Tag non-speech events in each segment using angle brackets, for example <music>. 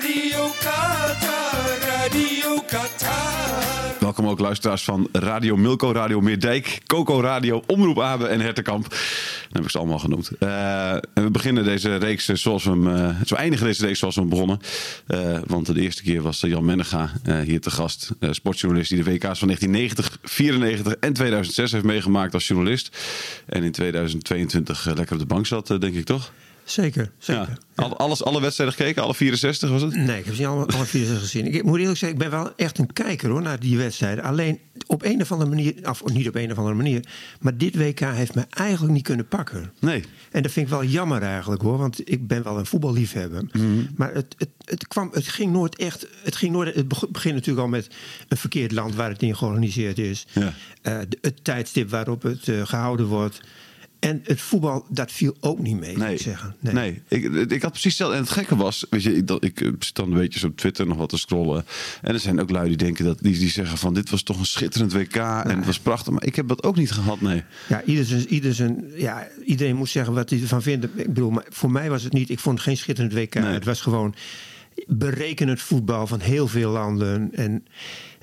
Radio Qatar, Radio Qatar. Welkom ook luisteraars van Radio Milko, Radio Meerdijk, Coco Radio, Omroep Abe en Hertenkamp. Dat heb ik ze allemaal genoemd. Eh, en we beginnen deze reeks zoals we eh, eindigen deze reeks zoals we hem begonnen. Eh, want de eerste keer was Jan Mennega hier te gast. sportjournalist die de WK's van 1990, 94 en 2006 heeft meegemaakt als journalist. En in 2022 eh, lekker op de bank zat, denk ik toch? Zeker, zeker. Ja. Al- alles, alle wedstrijden gekeken, alle 64 was het? Nee, ik heb ze niet alle, alle vier gezien. Ik moet eerlijk zeggen, ik ben wel echt een kijker hoor, naar die wedstrijden. Alleen op een of andere manier, of niet op een of andere manier, maar dit WK heeft me eigenlijk niet kunnen pakken. Nee. En dat vind ik wel jammer eigenlijk hoor, want ik ben wel een voetballiefhebber. Mhm. Maar het, het, het, kwam, het ging nooit echt. Het, ging nooit, het beg- begint natuurlijk al met een verkeerd land waar het in georganiseerd is. Ja. Eh, het tijdstip waarop het eh, gehouden wordt. En het voetbal, dat viel ook niet mee, moet Nee, ik zeggen. nee. Ik, ik had precies hetzelfde. En het gekke was, weet je, ik, dat, ik eh, zit dan een beetje zo op Twitter nog wat te scrollen. En er zijn ook lui die denken dat die, die zeggen van dit was toch een schitterend WK en het was prachtig. Maar ik heb dat ook niet gehad, nee. Ja, ieder ieder ja, iedereen moet zeggen wat hij ervan vindt. Ik bedoel, maar voor mij was het niet. Ik vond het geen schitterend WK. Nee. Het was gewoon berekenend voetbal van heel veel landen. En,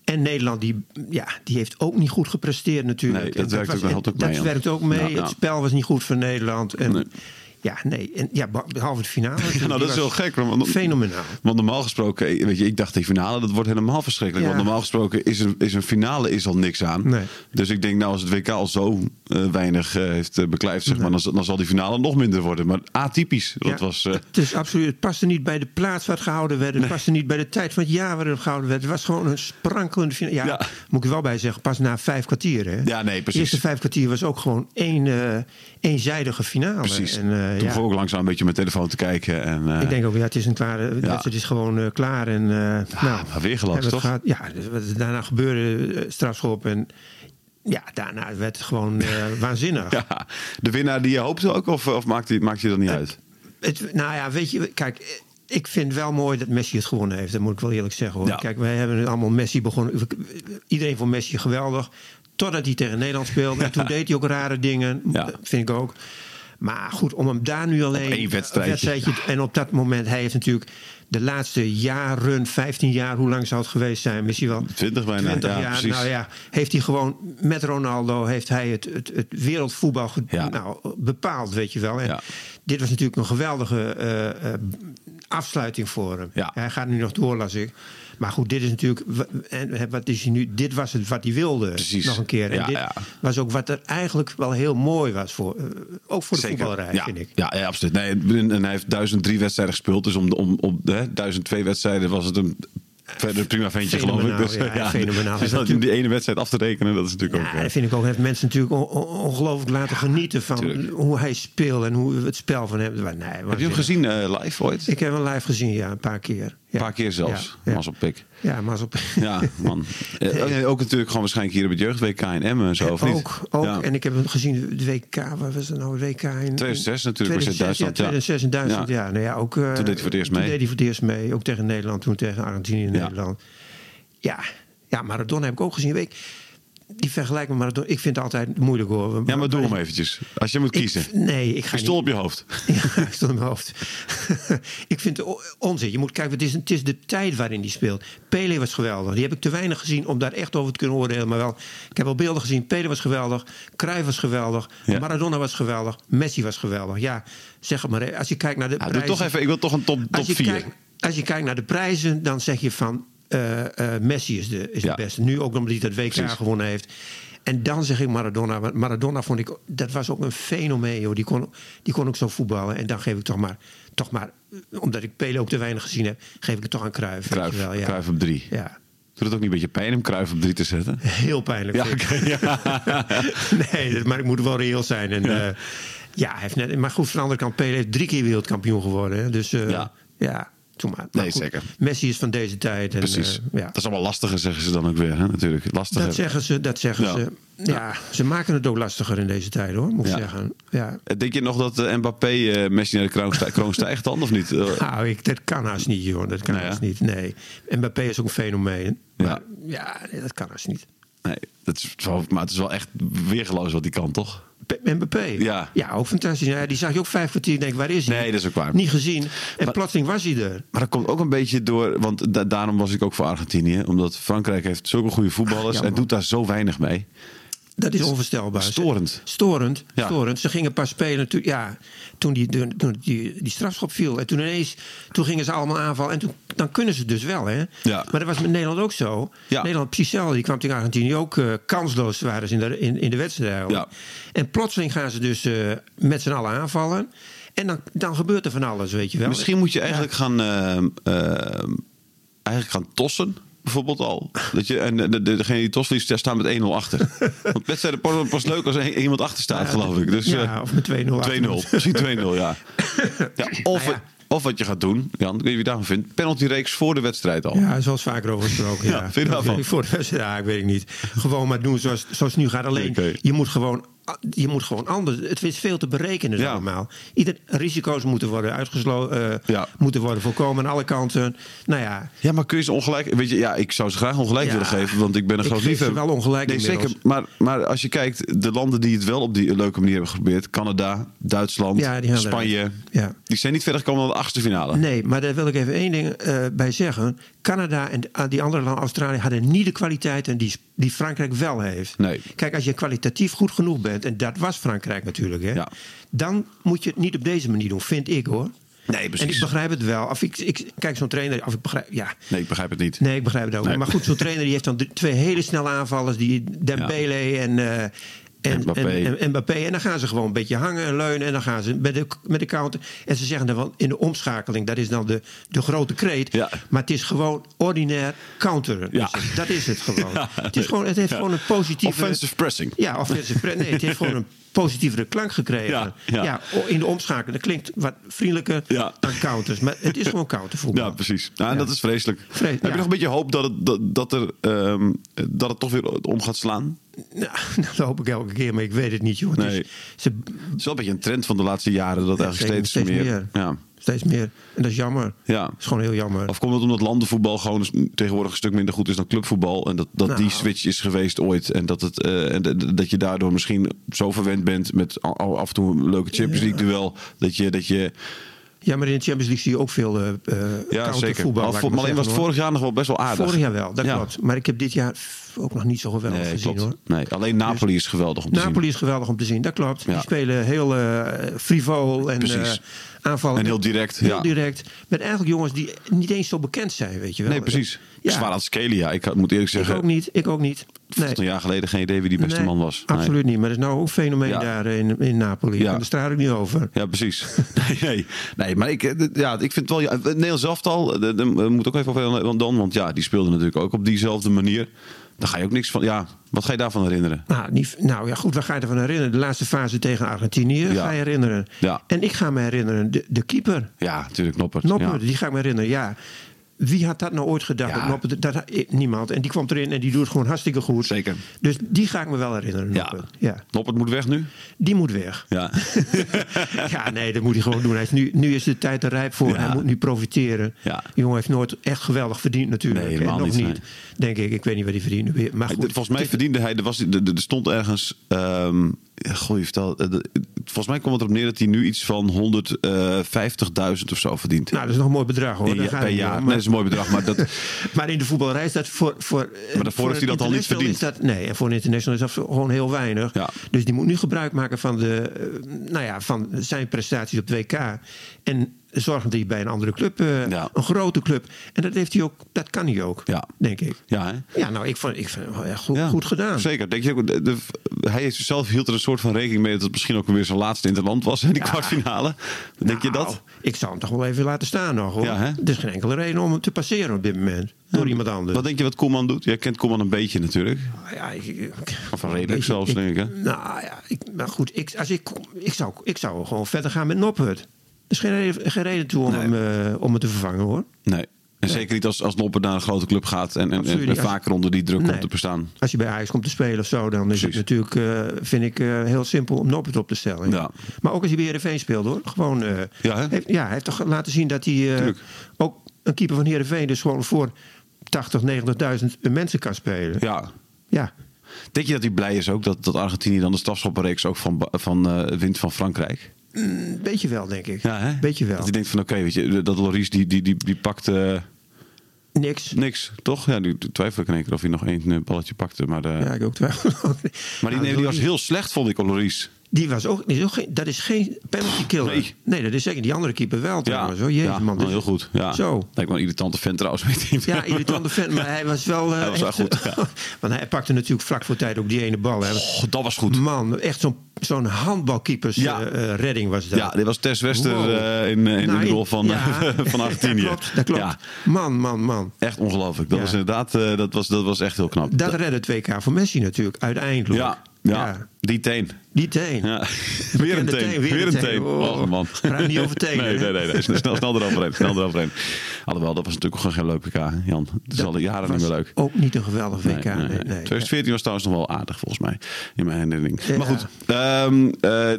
en Nederland, die, ja, die heeft ook niet goed gepresteerd natuurlijk. Nee, dat werkt ook- was- helpt ook dat mee, werkt ook mee. Het spel was niet goed voor Nederland. En, Nee. Ja, nee. En, ja, behalve de finale. <laughs> Ja, nou, dat is heel gek. Want, Fenomenaal. Want normaal gesproken, eh, weet je, ik dacht die finale, dat wordt helemaal verschrikkelijk. Ja. Want normaal gesproken is een, is een finale is al niks aan. Nee. Dus ik denk nou, als het WK al zo eh, weinig eh, heeft uh, beklijft, zeg maar, dan, zal- dan zal die finale nog minder worden. Maar atypisch. Dat Ja, was, het, is absoluut, het paste niet bij de plaats waar het gehouden werd. Het paste niet bij de tijd van het jaar waar het gehouden werd. Het was gewoon een sprankelende finale. Ja, Ja. moet ik er wel bij zeggen, pas na vijf kwartier. Hè? Ja, nee, precies. De eerste vijf kwartier was ook gewoon één, eenzijdige finale. precies. En, Toen ja, ik langzaam een beetje mijn telefoon te kijken. En, eh, ik denk ook, ja, het is een klare, is gewoon eh, klaar. En, eh nou, maar weer het toch? Ja, dus wat daarna gebeurde, eh, strafschop. En ja, daarna werd het gewoon eh, <laughs> waanzinnig. ja, de winnaar die je hoopte ook, of, of maakt, die, maakt je dat niet uit? Het, nou ja, weet je, kijk, ik vind wel mooi dat Messi het gewonnen heeft. Dat moet ik wel eerlijk zeggen hoor. Ja. Kijk, wij hebben allemaal Messi begonnen. Iedereen vond Messi geweldig. Totdat hij tegen Nederland speelde. En toen <laughs> deed hij ook rare dingen. Ja. Dat vind ik ook. Maar goed, om hem daar nu alleen één wedstrijdje. En op dat moment, hij heeft natuurlijk de laatste jaren, 15 jaar, hoe lang zou het geweest zijn? Misschien wel 20 bijna, ja, jaar. precies. Nou ja, heeft hij gewoon met Ronaldo heeft hij het, het, het wereldvoetbal Ja. nou, bepaald, weet je wel. En Ja. Dit was natuurlijk een geweldige eh, eh, afsluiting voor hem. Hij gaat nu nog door, las ik. Maar goed, dit is natuurlijk. En wat is hij nu? Dit was het wat hij wilde. Precies. Nog een keer. En Ja, dit ja. was ook wat er eigenlijk wel heel mooi was voor. eh, ook voor de Zeker. voetballerij, ja. vind ik. Ja, ja, absoluut. Nee, en hij heeft 1003 wedstrijden gespeeld. Dus om, om, om de 1002 wedstrijden was het een verder prima ventje, geloof ik. Dus, ja, <laughs> ja, fenomenaal. Dus dat, die ene wedstrijd af te rekenen, dat is natuurlijk Ja, ook... eh, dat vind ik ook. Heeft mensen natuurlijk on- on- ongelooflijk laten genieten van tuurlijk. hoe hij speelt en hoe het spel van hem. Nee, heb je hem gezien eh, live ooit? Ik heb hem live gezien, ja, een paar keer. Een paar keer zelfs. Ja, ja. Was op pik. Ja, op. <laughs> Ja, man. Eh, ja, ook natuurlijk gewoon waarschijnlijk hier op het jeugd-WK in Emmen en zo, of niet? Ook, ook. Ja. en ik heb hem gezien, de WK, waar was het nou? WK in 2006 natuurlijk, was het 2006, Duitsland, Ja, ja. 2006 in Duitsland, Ja. Nou ja ook, eh, Toen deed hij voor het eerst toen mee. deed hij voor het eerst mee, ook tegen Nederland, toen tegen Argentinië en. Nederland. Ja, ja, Maradona heb ik ook gezien. Weet, die vergelijking Maradona, ik vind het altijd moeilijk hoor. Ja, maar doe hem eventjes. Als je moet Ik- kiezen. nee, ik ga Pistool niet- op je hoofd. <laughs> Ja, ik stond in mijn hoofd. <laughs> ik vind het onzin. Je moet kijken, het is, het is de tijd waarin die speelt. Pele was geweldig. Die heb ik te weinig gezien om daar echt over te kunnen oordelen. Maar wel, ik heb wel beelden gezien. Pele was geweldig. Cruijff was geweldig. Ja. Maradona was geweldig. Messi was geweldig. Ja, zeg het maar. Als je kijkt naar de Ja, doe prijzen... toch even, ik wil toch een top, top als, je 4. kijkt, als je kijkt naar de prijzen, dan zeg je van... eh, eh, Messi is, de, is Ja. de beste. Nu ook omdat hij dat WK Precies. gewonnen heeft. En dan zeg ik Maradona. want Maradona vond ik, dat was ook een fenomeen. Joh. Die, kon, die kon ook zo voetballen. En dan geef ik toch maar, toch maar, eh, omdat ik Pele ook te weinig gezien heb, geef ik het toch aan Cruijff. Cruijff, wel, ja. Cruijff op drie. Ja. Doet het ook niet een beetje pijn om Cruijff op drie te zetten? Heel pijnlijk. Ja, <laughs> nee, maar ik moet wel reëel zijn. En, ja. ja, hij heeft net, maar goed, van de andere kant, Pele heeft drie keer wereldkampioen geworden. Hè. Dus Ja. ja. Maar. Maar Nee, goed, zeker. Messi is van deze tijd. En, Precies. eh, ja. Dat is allemaal lastiger, zeggen ze dan ook weer, hè? natuurlijk. Lastiger. Dat zeggen ze, dat zeggen Ja. ze. Ja, ze maken het ook lastiger in deze tijd hoor, moet ik zeggen. Ja. Eh, Denk je nog dat eh, Mbappé eh, Messi naar de kroon, stij- kroon stijgt dan, of niet? <laughs> Nou, ik, dat kan haast niet, joh. Dat kan Nee, haast niet. Nee. Mbappé is ook een fenomeen. Ja. Maar, ja, nee, dat kan haast niet. nee, dat is wel, maar het is wel echt weergeloos wat hij kan, toch? P- Mbappé? Ja. Ja, ook fantastisch. Ja, die zag je ook vijf kwartier. Denk, waar is hij? Nee, dat is ook waar. Niet gezien. En Maar- plotseling was hij er. Maar dat komt ook een beetje door, want da- daarom was ik ook voor Argentinië. Omdat Frankrijk heeft zulke goede voetballers Ja, en doet daar zo weinig mee. Dat is onvoorstelbaar. Storend. Storend, Ja. storend. Ze gingen pas spelen toen, ja, toen, die, toen, toen die, die strafschop viel. En toen ineens toen gingen ze allemaal aanvallen. En toen, dan kunnen ze dus wel. Hè? Ja. Maar dat was met Nederland ook zo. Ja. Nederland, hetzelfde. Die kwam tegen Argentinië ook eh, kansloos waren ze in de, in, in de wedstrijd. Ja. En plotseling gaan ze dus eh, met z'n allen aanvallen. En dan, dan gebeurt er van alles, weet je wel. Misschien moet je eigenlijk gaan, eh, eigenlijk gaan tossen. Bijvoorbeeld al. Dat je, en de, de, degene die tos verliest, daar staan met 1-0 achter. <laughs> Want wedstrijden pas, pas leuk als er iemand achter staat, Ja, geloof ik. Dus, ja, eh, of met 2-0 2-0. achter. Misschien 2-0, ja. <laughs> ja, of, Nou of wat je gaat doen, Jan, ik weet je daarvan vindt. Penalty-reeks voor de wedstrijd al. Ja, zoals vaker over gesproken. Ja, Ja, vind je daarvan? Voor de wedstrijd, ja, ik weet ik niet. Gewoon maar doen zoals, zoals het nu gaat. Alleen, je moet gewoon... Je moet gewoon anders. Het is veel te berekenen Ja. allemaal. Ieder, risico's moeten worden uitgesloten, Ja. moeten worden voorkomen aan alle kanten. Nou ja, Ja, maar kun je ze ongelijk... Weet je, ja, ik zou ze graag ongelijk Ja, willen geven, want ik ben een groot liefhebber. wel ongelijk Nee, inmiddels. zeker. Maar, maar als je kijkt, de landen die het wel op die leuke manier hebben geprobeerd... Canada, Duitsland, Ja, die gaan Spanje... Die zijn niet verder gekomen dan de achtste finale. nee, maar daar wil ik even één ding eh, bij zeggen. Canada en ah, die andere landen, Australië, hadden niet de kwaliteiten die, die Frankrijk wel heeft. Nee. Kijk, als je kwalitatief goed genoeg bent, en dat was Frankrijk natuurlijk, hè, Ja. dan moet je het niet op deze manier doen, vind ik hoor. Nee, En ik precies. begrijp het wel. Of ik, ik, kijk, zo'n trainer, of ik begrijp, ja. Nee, ik begrijp het niet. Nee, ik begrijp het ook. Nee. niet. Maar goed, zo'n trainer die heeft dan twee hele snelle aanvallers, die Dembele en, eh en, Mbappé. en, en Mbappé. En dan gaan ze gewoon een beetje hangen en leunen. En dan gaan ze met de, met de counter. En ze zeggen dan wel in de omschakeling, dat is dan de, de grote kreet. Ja. Maar het is gewoon ordinair counteren. Ja. Het. Dat is het gewoon. <laughs> het, is gewoon het heeft gewoon een positieve... Offensive pressing. Ja, offensive pre- Nee, het heeft gewoon een positievere klank gekregen. Ja, in de omschakeling. Dat klinkt wat vriendelijker Ja. dan counters. Maar het is gewoon countervoetbal. Ja, precies. Nou, en dat is vreselijk. Vre- Heb je nog een beetje hoop dat het, dat, dat er, ehm, dat het toch weer om gaat slaan? Nou, <laughs> dat hoop ik elke keer, maar ik weet het niet, joh. Het Nee. is- ze, Het is wel een beetje een trend van de laatste jaren. Dat eigenlijk steeds, steeds meer... meer. Ja. Steeds meer. En dat is jammer. Ja. Dat is gewoon heel jammer. Of komt het omdat landenvoetbal gewoon tegenwoordig een stuk minder goed is dan clubvoetbal? En dat, dat die Nou. switch is geweest ooit. En dat, het, eh, en dat je daardoor misschien zo verwend bent met af en toe een leuke Champions League duel. Dat je, dat je Ja, maar in de Champions League zie je ook veel eh, ja zeker. countervoetbal. Al laat ik vo- maar alleen was het vorig jaar nog wel best wel aardig. Vorig jaar wel, dat Ja. klopt. Maar ik heb dit jaar ook nog niet zo geweldig Nee, gezien, klopt. hoor. Nee, alleen Napoli is geweldig om te Napoli zien. is geweldig om te zien, dat klopt. Ja. Die spelen heel eh frivol en Precies. Aanvallen. En heel direct, Heel ja. direct. Met eigenlijk jongens die niet eens zo bekend zijn, weet je wel. Nee, precies. Ja. Zwaar aan Scalia. Ik moet eerlijk Ik zeggen, ook niet, ik ook niet. Nee. een jaar geleden geen idee wie die beste Nee, man was. Nee. Absoluut niet. Maar er is nou ook een fenomeen Ja. daar in, in Napoli. Ja. En daar straal ik niet over. Ja, precies. <laughs> Nee, nee. nee maar ik, eh, ja, ik vind het wel... Ja, Nederlands elftal, eh, daar moet ook even over dan. Want ja, die speelde natuurlijk ook op diezelfde manier. Daar ga je ook niks van... Ja, wat ga je daarvan herinneren? Nou, niet, nou ja, goed, waar ga je ervan herinneren? De laatste fase tegen Argentinië Ja. ga je herinneren. Ja. En ik ga me herinneren, de, de keeper, Ja, natuurlijk Noppert. Noppert, Ja. die ga ik me herinneren. Ja, wie had dat nou ooit gedacht? Ja. Dat eh, niemand. En die kwam erin en die doet het gewoon hartstikke goed. Zeker. Dus die ga ik me wel herinneren, Ja. Noppert. Ja. Noppert moet weg nu? Die moet weg. Ja. <laughs> ja, nee, dat moet hij gewoon doen. Hij is nu, nu is de tijd er rijp voor. Ja. Hij moet nu profiteren. Ja. Die jongen heeft nooit echt geweldig verdiend natuurlijk. Nee, En helemaal nog niet, niet. Denk ik. Ik weet niet wat hij weer. Maar goed, Volgens mij het- verdiende hij... Er, was, er, er stond ergens... ehm goh, je vertelt, eh, volgens mij komt het erop neer dat hij nu iets van 150.000 of zo verdient. Nou, dat is nog een mooi bedrag hoor. Ja- per jaar. Nee, dat is een mooi bedrag. Maar dat, <laughs> Maar in de voetballerij is dat voor. voor eh, daarvoor voor heeft hij dat al niet dat, nee, en voor een international is dat gewoon heel weinig. Ja. Dus die moet nu gebruik maken van, de, eh, nou ja, van zijn prestaties op het WK. En zorgen dat hij bij een andere club, eh, Ja. een grote club. En dat, heeft hij ook, dat kan hij ook, Ja. denk ik. Ja, hè? Ja, nou, ik vond, ik vind het wel echt goed, Ja, goed gedaan. Zeker. Denk je ook, de, de- hij zelf hield er een soort van rekening mee dat het misschien ook weer zijn laatste in het land was in die Ja. kwartfinale. Denk je Nou, dat? Ik zou hem toch wel even laten staan nog, hoor. Ja, hè? er is geen enkele reden om hem te passeren op dit moment. Door iemand anders. Wat denk je wat Koeman doet? Jij kent Koeman een beetje natuurlijk. Ja, ik, ik- Of redelijk zelfs, ik- denk ik, hè? Nou ja, ik, maar goed, ik, als ik, ik, zou, ik zou gewoon verder gaan met Noppert. Er is geen reden, geen reden toe om, Nee. hem, eh, om hem te vervangen, hoor. Nee. En zeker niet als, als Noppert naar een grote club gaat en, en, en, vaker onder die druk Nee. komt te bestaan. Als je bij Ajax komt te spelen of zo, dan is Precies. het natuurlijk, eh, vind ik, eh, heel simpel om Noppert op te stellen. Ja. Maar ook als hij bij Heerenveen speelt, hoor. Gewoon, Ja, hè? heeft, ja, hij heeft toch laten zien dat hij ook een keeper van Heerenveen dus gewoon voor 80, 90.000 mensen kan spelen. Ja. Ja. Denk je dat hij blij is ook dat, dat Argentinië dan de stafschoppenreeks ook van, van wint van Frankrijk? Een beetje wel, denk ik. Ja, hè? Beetje wel. Dat hij denkt van oké, weet je, dat Loris die, die, die, die pakt eh, Niks. niks, toch? Ja, nu twijfel ik in één keer of hij nog één eh, balletje pakte. Maar, de, Ja, ik ook twijfel. <laughs> maar die, was heel slecht, vond ik, Loris. Die was ook, die is ook geen, dat is geen penalty killer. Nee. Nee. dat is zeker. Die andere keeper wel trouwens. hoor. Jezus, ja, man. Dus- heel goed. Ja. Zo. Lijkt wel een irritante vent trouwens. Ja, irritante fan. Maar hij was wel... <laughs> Hij was wel echt, goed, ja. <laughs> Want hij pakte natuurlijk vlak voor tijd ook die ene bal. Hè. Oh, dat was goed. Man, echt zo'n zo'n handbalkeepers Ja. eh, eh, redding was dat. Ja, dit was Tess Wester Wow. in, in Nou, de rol van, <laughs> ja. van Argentinië. dat klopt, dat klopt. Ja, Man, man, man. echt ongelooflijk. Dat was inderdaad dat was, dat was echt heel knap. Dat redde het WK voor Messi natuurlijk, uiteindelijk. ja, ja, die teen. Die teen. Ja. <laughs> Weer een teen. teen, Weer een teen. Oh. Oh, man. Praat niet over tenen, Nee, nee, nee. nee. Snel, snel eroverheen. Snel eroverheen. Alhoewel, dat was natuurlijk gewoon geen leuk WK, Jan. Het is al jaren niet meer leuk. Ook niet een geweldig WK. Nee, nee, Nee, nee. nee. 2014 was trouwens nog wel aardig, volgens mij. In mijn herinnering. Ja. Maar goed, eh,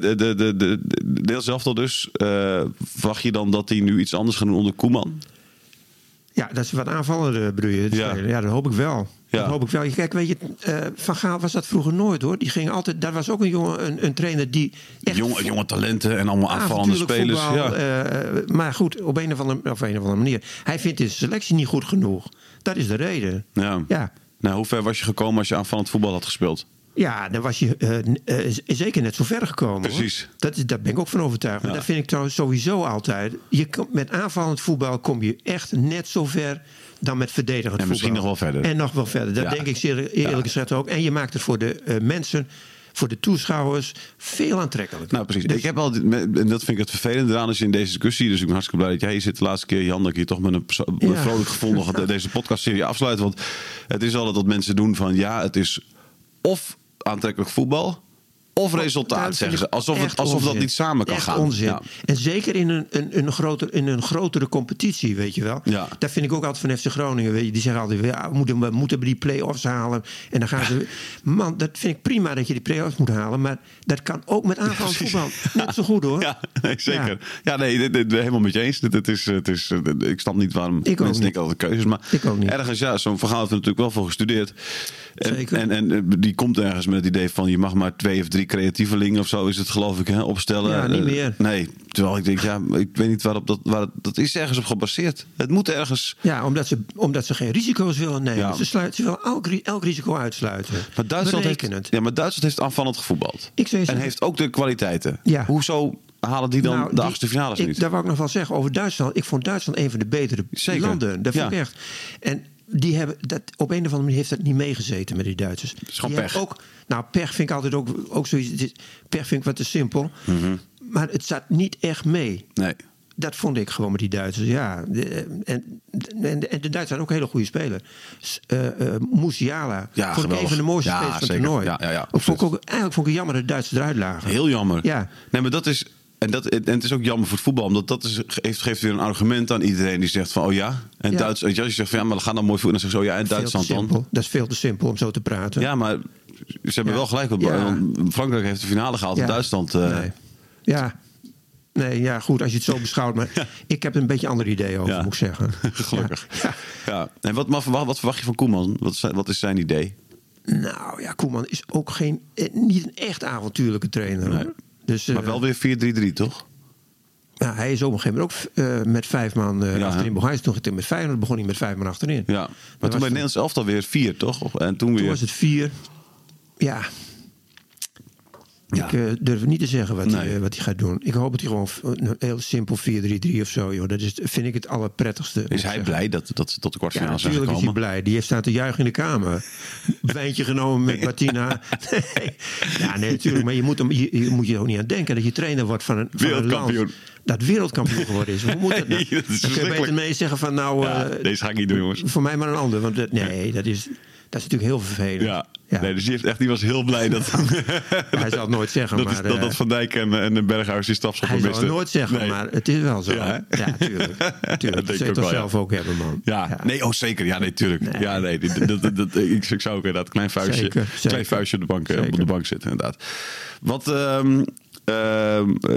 de, de, de, de, de deel zelf al dus. eh, verwacht je dan dat hij nu iets anders gaat doen onder Koeman? Ja, dat is wat aanvallender bedoel je. Ja. ja, dat hoop ik wel. Ja. Dat hoop ik wel. Kijk, weet je, eh, Van Gaal was dat vroeger nooit hoor. Die ging altijd, daar was ook een jongen, een, een trainer die echt Jonge, jonge talenten en allemaal aanvallende spelers. voetbal, ja. eh, maar goed, op een, of andere, een of andere manier. Hij vindt de selectie niet goed genoeg. Dat is de reden. ja. Ja. Nou, hoe ver was je gekomen als je aanvallend voetbal had gespeeld? Ja, dan was je eh, eh, zeker net zo ver gekomen. hoor. Precies. Dat is, daar ben ik ook van overtuigd. Maar Ja. dat vind ik trouwens sowieso altijd. Je komt, met aanvallend voetbal kom je echt net zo ver dan met verdedigend En misschien voetbal. nog wel verder. En nog wel verder. Dat Ja. denk ik zeer eerlijk Ja. gezegd ook. En je maakt het voor de eh, mensen, voor de toeschouwers, veel aantrekkelijker. Nou, precies. Dus- ik heb al, en dat vind ik het vervelende eraan als je in deze discussie. Dus ik ben hartstikke blij dat jij hier zit de laatste keer, Jan. Dat ik je toch met een, perso- met een Ja. vrolijk gevoel nog <laughs> deze podcastserie afsluit. Want het is altijd dat mensen doen van ja, het is of aantrekkelijk voetbal. Of resultaat, zeggen ze. Alsof, het, alsof dat niet samen kan echt gaan. onzin. Ja. En zeker in een, een, een, groter, in een grotere competitie, weet je wel. Ja. Daar vind ik ook altijd van FC Groningen. Weet je, die zeggen altijd, ja, we moeten, we moeten die play-offs halen. En dan gaan ze... Man, dat vind ik prima dat je die play-offs moet halen. Maar dat kan ook met aanvallend precies. voetbal. Net zo goed hoor. <laughs> Ja, nee, zeker. Ja. Nee, dit, dit- helemaal met je eens. Dit, dit is, het is, eh, ik snap niet waarom Ik mensen niet. altijd keuzes. Maar Ik ook niet. ergens, ja, zo'n verhaal heeft er natuurlijk wel voor gestudeerd. En, Zeker. En, en eh, die komt ergens met het idee van je mag maar twee of drie creatievelingen of zo is het geloof ik hè, opstellen. Ja, niet Eh, meer. nee, terwijl ik denk, ja, ik weet niet waarop dat, waar dat is ergens op gebaseerd. Het moet ergens... Ja, omdat ze, omdat ze geen risico's willen nemen. Ja. Ze, sluiten, ze willen elk, elk risico uitsluiten. Maar Duitsland, heeft, ja, maar Duitsland heeft aanvallend gevoetbald. Ik en heeft ook de kwaliteiten. Ja. Hoezo halen die dan Nou, de achtste finales ik, niet? Daar wou ik nog wel zeggen over Duitsland. Ik vond Duitsland een van de betere Zeker. landen. Dat Ja. ik echt. En die hebben dat, op een of andere manier heeft dat niet meegezeten met die Duitsers. is gewoon Die pech. hebben Ook, nou, pech vind ik altijd ook, ook zoiets. is- Pech vind ik wat te simpel. Mhm. Maar het zat niet echt mee. Nee. Dat vond ik gewoon met die Duitsers. Ja, de- en, en, en de Duitsers zijn ook hele goede speler. S- eh, eh, Musiala. Ja, vond ik een van de mooiste Ja, spelers van het zeker. toernooi. Ja, ja, ja, vond ik ook, eigenlijk vond ik het jammer dat de Duitsers eruit lagen. Heel jammer. Ja. Nee, maar dat is. En, dat, en het is ook jammer voor het voetbal, omdat dat is, geeft, geeft weer een argument aan iedereen die zegt van oh ja. En Ja. Duits, als je zegt van ja, maar dan gaan dan mooi voetballen. Dan zeg je zo ja, en Duitsland dan. Dat is veel te simpel om zo te praten. Ja, maar ze hebben Ja. wel gelijk. Ja. want Frankrijk heeft de finale gehaald Ja. Duitsland. eh, Nee. Ja. Nee, ja, goed, als je het zo beschouwt. Maar <laughs> ik heb een beetje een ander idee over, Ja. moet ik zeggen. <laughs> Gelukkig. Ja. Ja. En wat, wat, verwacht, wat verwacht je van Koeman? Wat is, zijn- wat is zijn idee? Nou ja, Koeman is ook geen, eh, niet een echt avontuurlijke trainer. Nee. Dus, eh, Maar wel weer 4-3-3, toch? ja, hij is op een gegeven moment ook eh, met vijf man eh, Ja, achterin. begonnen. Hij is toen met Feyenoord begon hij met vijf man achterin. Ja. Maar toen bij Nederlands elftal weer 4, toch? En toen Toen weer. was het vier. Ja. Ja. Ik eh, durf niet te zeggen wat, hij, eh, wat hij gaat doen. Ik hoop dat hij gewoon een heel simpel 4-3-3 of zo. Joh. Dat is, vind ik het allerprettigste. Is hij blij dat, dat ze tot de Ja, kwartfinale zijn natuurlijk is hij gekomen? blij. Die heeft staan te juichen in de kamer. <laughs> Wijntje genomen met Martina. <laughs> Nee. Ja, nee, natuurlijk. Maar je moet, hem, je, je moet je er ook niet aan denken dat je trainer wordt van een, van een Wereldkampioen. land dat wereldkampioen geworden is. Hoe moet dat nou? <laughs> Nee, dat kun je beter mee zeggen van nou, Ja, eh, deze ga ik niet doen, jongens. voor mij maar een ander. Want nee, dat is, dat is natuurlijk heel vervelend. Ja. Ja. Nee, dus die, heeft echt, die was heel blij dat, <laughs> Hij zal het nooit zeggen, <laughs> dat, maar... is, dat, eh, dat Van Dijk en, en de Berghuis die stapschoppen hij zal het nooit zeggen, Nee. maar het is wel zo. Ja? Ja, tuurlijk. <laughs> Dat tuurlijk. Dat zou toch zelf ook hebben, man. Ja, nee, oh zeker. Ja, nee, tuurlijk. Nee. Ja, nee, dat, dat, dat- ik, zou ook inderdaad klein vuistje, Zeker, klein vuistje op de bank, eh, op de bank zitten, inderdaad. Wat, ehm, ehm, eh,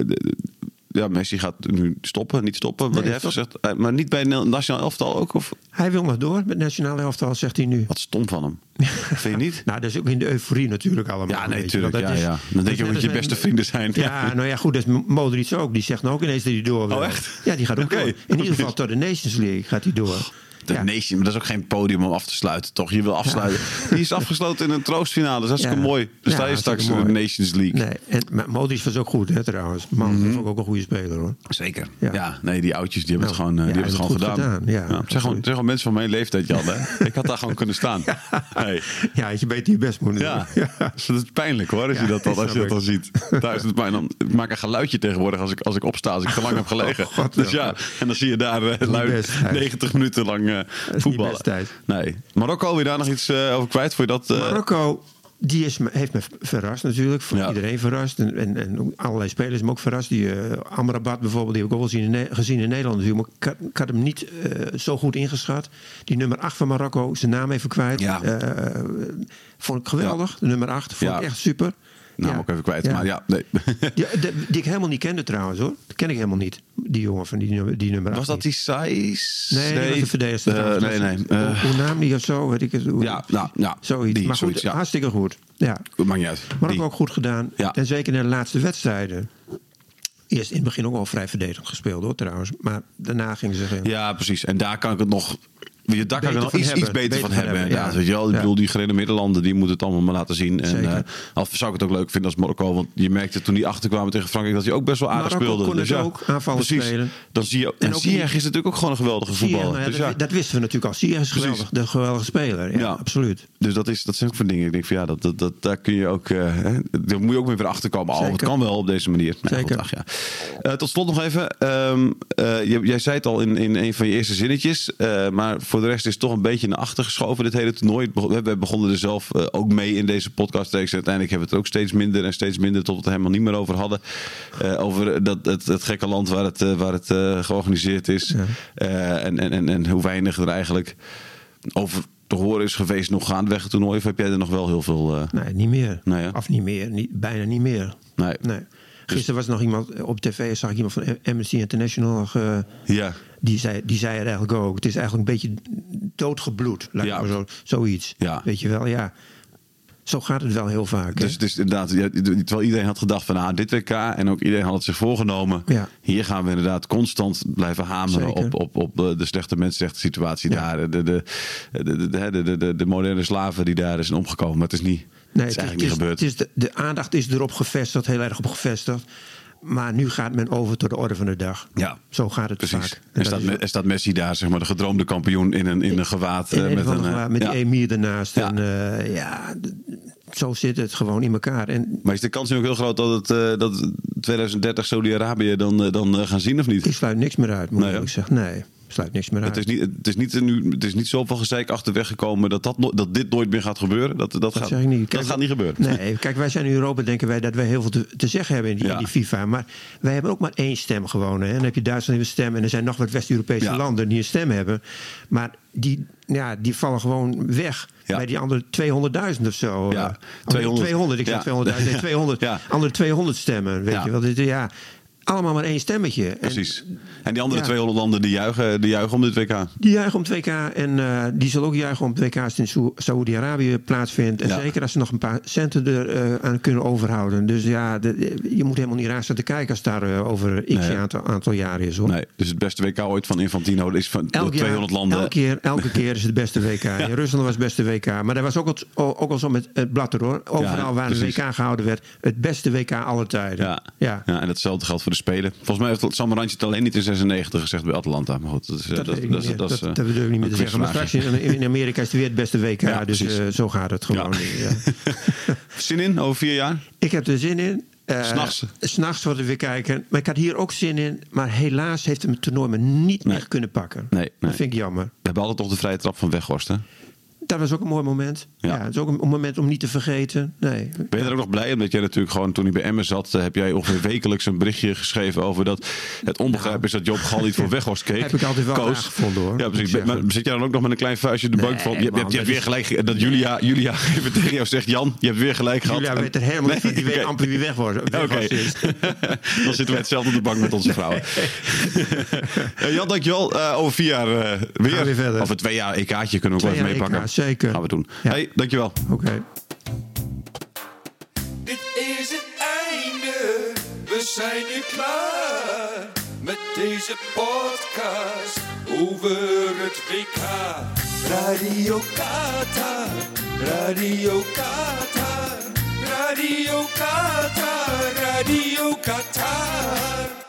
ja, Messi gaat nu stoppen, niet stoppen. Wat Nee, hij heeft gezegd, eh, maar niet bij het nationaal elftal ook? Of Hij wil nog door met nationale elftal, zegt hij nu. wat stom van hem? <laughs> Vind je niet? Nou, dat is ook in de euforie natuurlijk allemaal. Ja, nee, weet je wel. tuurlijk. Dat Ja, is- ja. Dan denk je dat je beste vrienden zijn. Ja, <laughs> nou ja, goed, dat is Modric ook. Die zegt nou ook ineens dat hij door wil. Oh, echt? Ja, die gaat ook Oké. door. In ieder geval tot de Nations League gaat hij door. <laughs> De Ja. Nation, maar dat is ook geen podium om af te sluiten, toch? Je wil afsluiten. Die is <laughs> afgesloten in een troostfinale. Dat is hartstikke Ja. mooi. Ja, sta je straks in de. Nations League. Nee, en, maar Modric was ook goed, hè, trouwens. Man, Mhm. is ook een goede speler, hoor. Zeker. Ja. Nee, die oudjes die hebben het Nou, gewoon, eh, die hebben het gewoon gedaan. gedaan, ja, het zijn gewoon, het zijn gewoon mensen van mijn leeftijd, Jan. Hè? <laughs> Ik had daar gewoon kunnen staan. Nee. Ja, je beter je best moeten Ja. doen. Dus dat is pijnlijk hoor, als je dat dan, <laughs> als je dat dan ziet. Daar is het. Dan, ik maak een geluidje tegenwoordig als ik, als ik opsta, als ik te lang heb gelegen. Oh, God, dus ja. en dan zie je daar eh, niet lui best, Gijs. 90 minuten lang eh, voetballen. Nee. Marokko, wil je daar nog iets eh, over kwijt? Vond je dat... eh, Marokko, die is, heeft me verrast natuurlijk. Voor Ja. iedereen verrast. En, en, en allerlei spelers me ook verrast. Die uh, Amrabat bijvoorbeeld, die heb ik ook wel gezien in, gezien in Nederland natuurlijk. Maar ik had, ik had hem niet zo goed ingeschat. Die nummer 8 van Marokko, zijn naam even kwijt. Ja. Vond ik geweldig. De nummer 8 vond ik echt super. Naam Ja. ook even kwijt, Ja. maar ja, nee. <laughs> Die, de- die ik helemaal niet kende trouwens hoor. Dat ken ik helemaal niet. Die jongen van die, nummer- die nummer 8. Was dat die Saiz? Nee, nee, was de verdedigster. Eh, nee, nee. Hoe- eh, hoe naam die of zo, weet ik het. hoe- Ja, nou, ja, Zoiets. die, maar goed, zoiets, ja. hartstikke goed. Ja. maakt niet uit. Maar Die. ook, ook goed gedaan. Ja. En zeker in de laatste wedstrijden. Eerst in het begin ook al vrij verdedigend gespeeld hoor trouwens. Maar daarna gingen ze... Ja, precies. En daar kan ik het nog. Je, daar kan er nog van iets, iets hebben. beter, van hebben. hebben, inderdaad. ja. Weet je wel? Ik bedoel, die gerenommeerde landen die moeten het allemaal maar laten zien. En al zou ik het ook leuk vinden als Marokko. Want je merkte toen die achterkwamen tegen Frankrijk dat hij ook best wel aardig Marokko speelde. kon dus ja, ook aanvallen precies. spelen. Dan zie je, en, En ook Ziyech die- is natuurlijk ook gewoon een geweldige voetballer. nou ja, dus, dat, ja. dat wisten we natuurlijk al. Ziyech is geweldig, de geweldige speler. Ja, absoluut. dus dat, is, dat zijn ook van dingen. Ik denk van ja, dat, dat, dat, daar kun je ook. hè, daar moet je ook weer achter komen. Oh, het kan wel op deze manier. Nou, Zeker. goed, ach, ja. Eh, tot slot nog even. ehm, eh, jij, jij zei het al in, in een van je eerste zinnetjes. maar voor de rest is toch een beetje naar achter geschoven, dit hele toernooi. We begonnen er zelf eh, ook mee in deze podcast. Uiteindelijk hebben we het er ook steeds minder en steeds minder. Tot we het er helemaal niet meer over hadden. Eh, over dat, het, het gekke land waar het, eh, waar het georganiseerd is. En, en, en, en hoe weinig er eigenlijk over te horen is geweest nog gaandeweg het toernooi. Of heb jij er nog wel heel veel... Nee, niet meer. Nee, hè? Of niet meer. Niet, bijna niet meer. Nee. Nee. Gisteren was er nog iemand op tv, zag ik iemand van Amnesty International. nog, Ja, die, zei, die zei het eigenlijk ook. Het is eigenlijk een beetje doodgebloed. Ja. zo, zoiets. Ja. Weet je wel, ja. Zo gaat het wel heel vaak. hè? Dus het is inderdaad, ja, terwijl iedereen had gedacht van ah, dit WK en ook iedereen had het zich voorgenomen. Ja. Hier gaan we inderdaad constant blijven hameren op, op, op eh, de slechte mensenrechten situatie Ja. daar. De, de, de, de, de, de, de, de moderne slaven die daar zijn omgekomen. Maar het is niet, het is eigenlijk niet gebeurd. Het is de, de aandacht is erop gevestigd, heel erg op gevestigd. Maar nu gaat men over tot de orde van de dag. Ja. Zo gaat het Precies. vaak. En staat, dat is- staat Messi daar, zeg maar, de gedroomde kampioen in een, in een gewaad. in eh, een met een, eh, met ja. die emir ernaast. Ja. En eh, ja, zo zit het gewoon in elkaar. En Maar is de kans nu ook heel groot dat het eh, dat 2030 Saudi-Arabië dan, eh, dan eh, gaan zien of niet? ik sluit niks meer uit, moet Nee, ik zeggen. Nee, sluit niks meer uit. Het is, niet, het, is niet, nu, het is niet zoveel gezeik achterweg gekomen dat, dat, dat dit nooit meer gaat gebeuren. Dat, dat, Dat gaat, niet. dat gaat niet gebeuren. Nee, kijk, wij zijn in Europa, denken wij dat wij heel veel te, te zeggen hebben in die, Ja. in die FIFA. Maar wij hebben ook maar één stem gewoon. Hè. En dan heb je Duitsland een stem. En er zijn nog wat West-Europese Ja. landen die een stem hebben. Maar die, ja, die vallen gewoon weg. Ja. Bij die andere 200.000 of zo. Ja, Eh, 200. 200, ik zeg Ja. 200.000. Nee, <laughs> 200. Ja. Andere 200 stemmen. Weet je wel. Dit, ja, allemaal maar één stemmetje. Precies. En die andere Ja. 200 landen die juichen, die juichen om dit WK. die juichen om het WK en eh, die zullen ook juichen om het WK als het in Saoe- Saoedi-Arabië plaatsvindt. En Ja. zeker als ze nog een paar centen er eh, aan kunnen overhouden. Dus ja, de- je moet helemaal niet raar zitten kijken als het daar eh, over x Nee. aantal, aantal jaren is. Hoor. Nee, dus het beste WK ooit van Infantino is van Elk jaar, 200 landen. Elke keer, elke <laughs> keer is het beste WK. In Rusland was het beste WK. Maar dat was ook al, ook al zo met het blatter hoor. Overal waar een precies. WK gehouden werd. Het beste WK aller tijden. Ja. ja. Ja, en datzelfde geldt voor de Spelen. Volgens mij heeft Samaranch het alleen niet in 96 gezegd bij Atalanta. Maar goed, dat is, eh, Dat, meer. dat, dat, eh, dat durf ik niet meer een te zeggen. Maar straks in, in Amerika is het weer het beste WK. <laughs> Ja, dus eh, zo gaat het gewoon. Ja. Ja. <laughs> Zin in over vier jaar? Ik heb er zin in. Eh, S'nachts? S'nachts worden we weer kijken. Maar ik had hier ook zin in. Maar helaas heeft hem het toernooi me niet Nee. echt kunnen pakken. Nee, nee. Dat vind ik jammer. We hebben altijd toch de vrije trap van Weghorst, hè? Dat was ook een mooi moment. Ja. Ja, het is ook een, moment om niet te vergeten. Nee. Ben je er ook nog blij om? Dat jij natuurlijk gewoon toen hij bij Emmen zat, eh, heb jij ongeveer <laughs> wekelijks een berichtje geschreven over dat het onbegrijp is dat Joop Gal niet voor <laughs> Weghorst keek. Heb ik altijd wel Koos. gevonden, hoor, Ja, precies. Maar zit jij dan ook nog met een klein vuistje de Nee, bank van? Je, hebt- je, man, hebt- je weer gelijk. Dat Julia, Julia even tegen jou zegt: Jan, je hebt weer gelijk gehad. Julia weet er helemaal niet. Die weet amper wie weg was. Oké, <laughs> dan zitten we hetzelfde op de bank met onze vrouwen. Jan, dankjewel. Eh over vier jaar eh, weer. we weer verder. Of twee jaar EK'tje kunnen we ook wel even jaar meepakken. EK, zeker. Gaan we doen. Ja. Hey, dankjewel. Oké. Dit is het einde, we zijn nu klaar met deze podcast over het WK. Radio Qatar, Radio Qatar, Radio Qatar, Radio Qatar.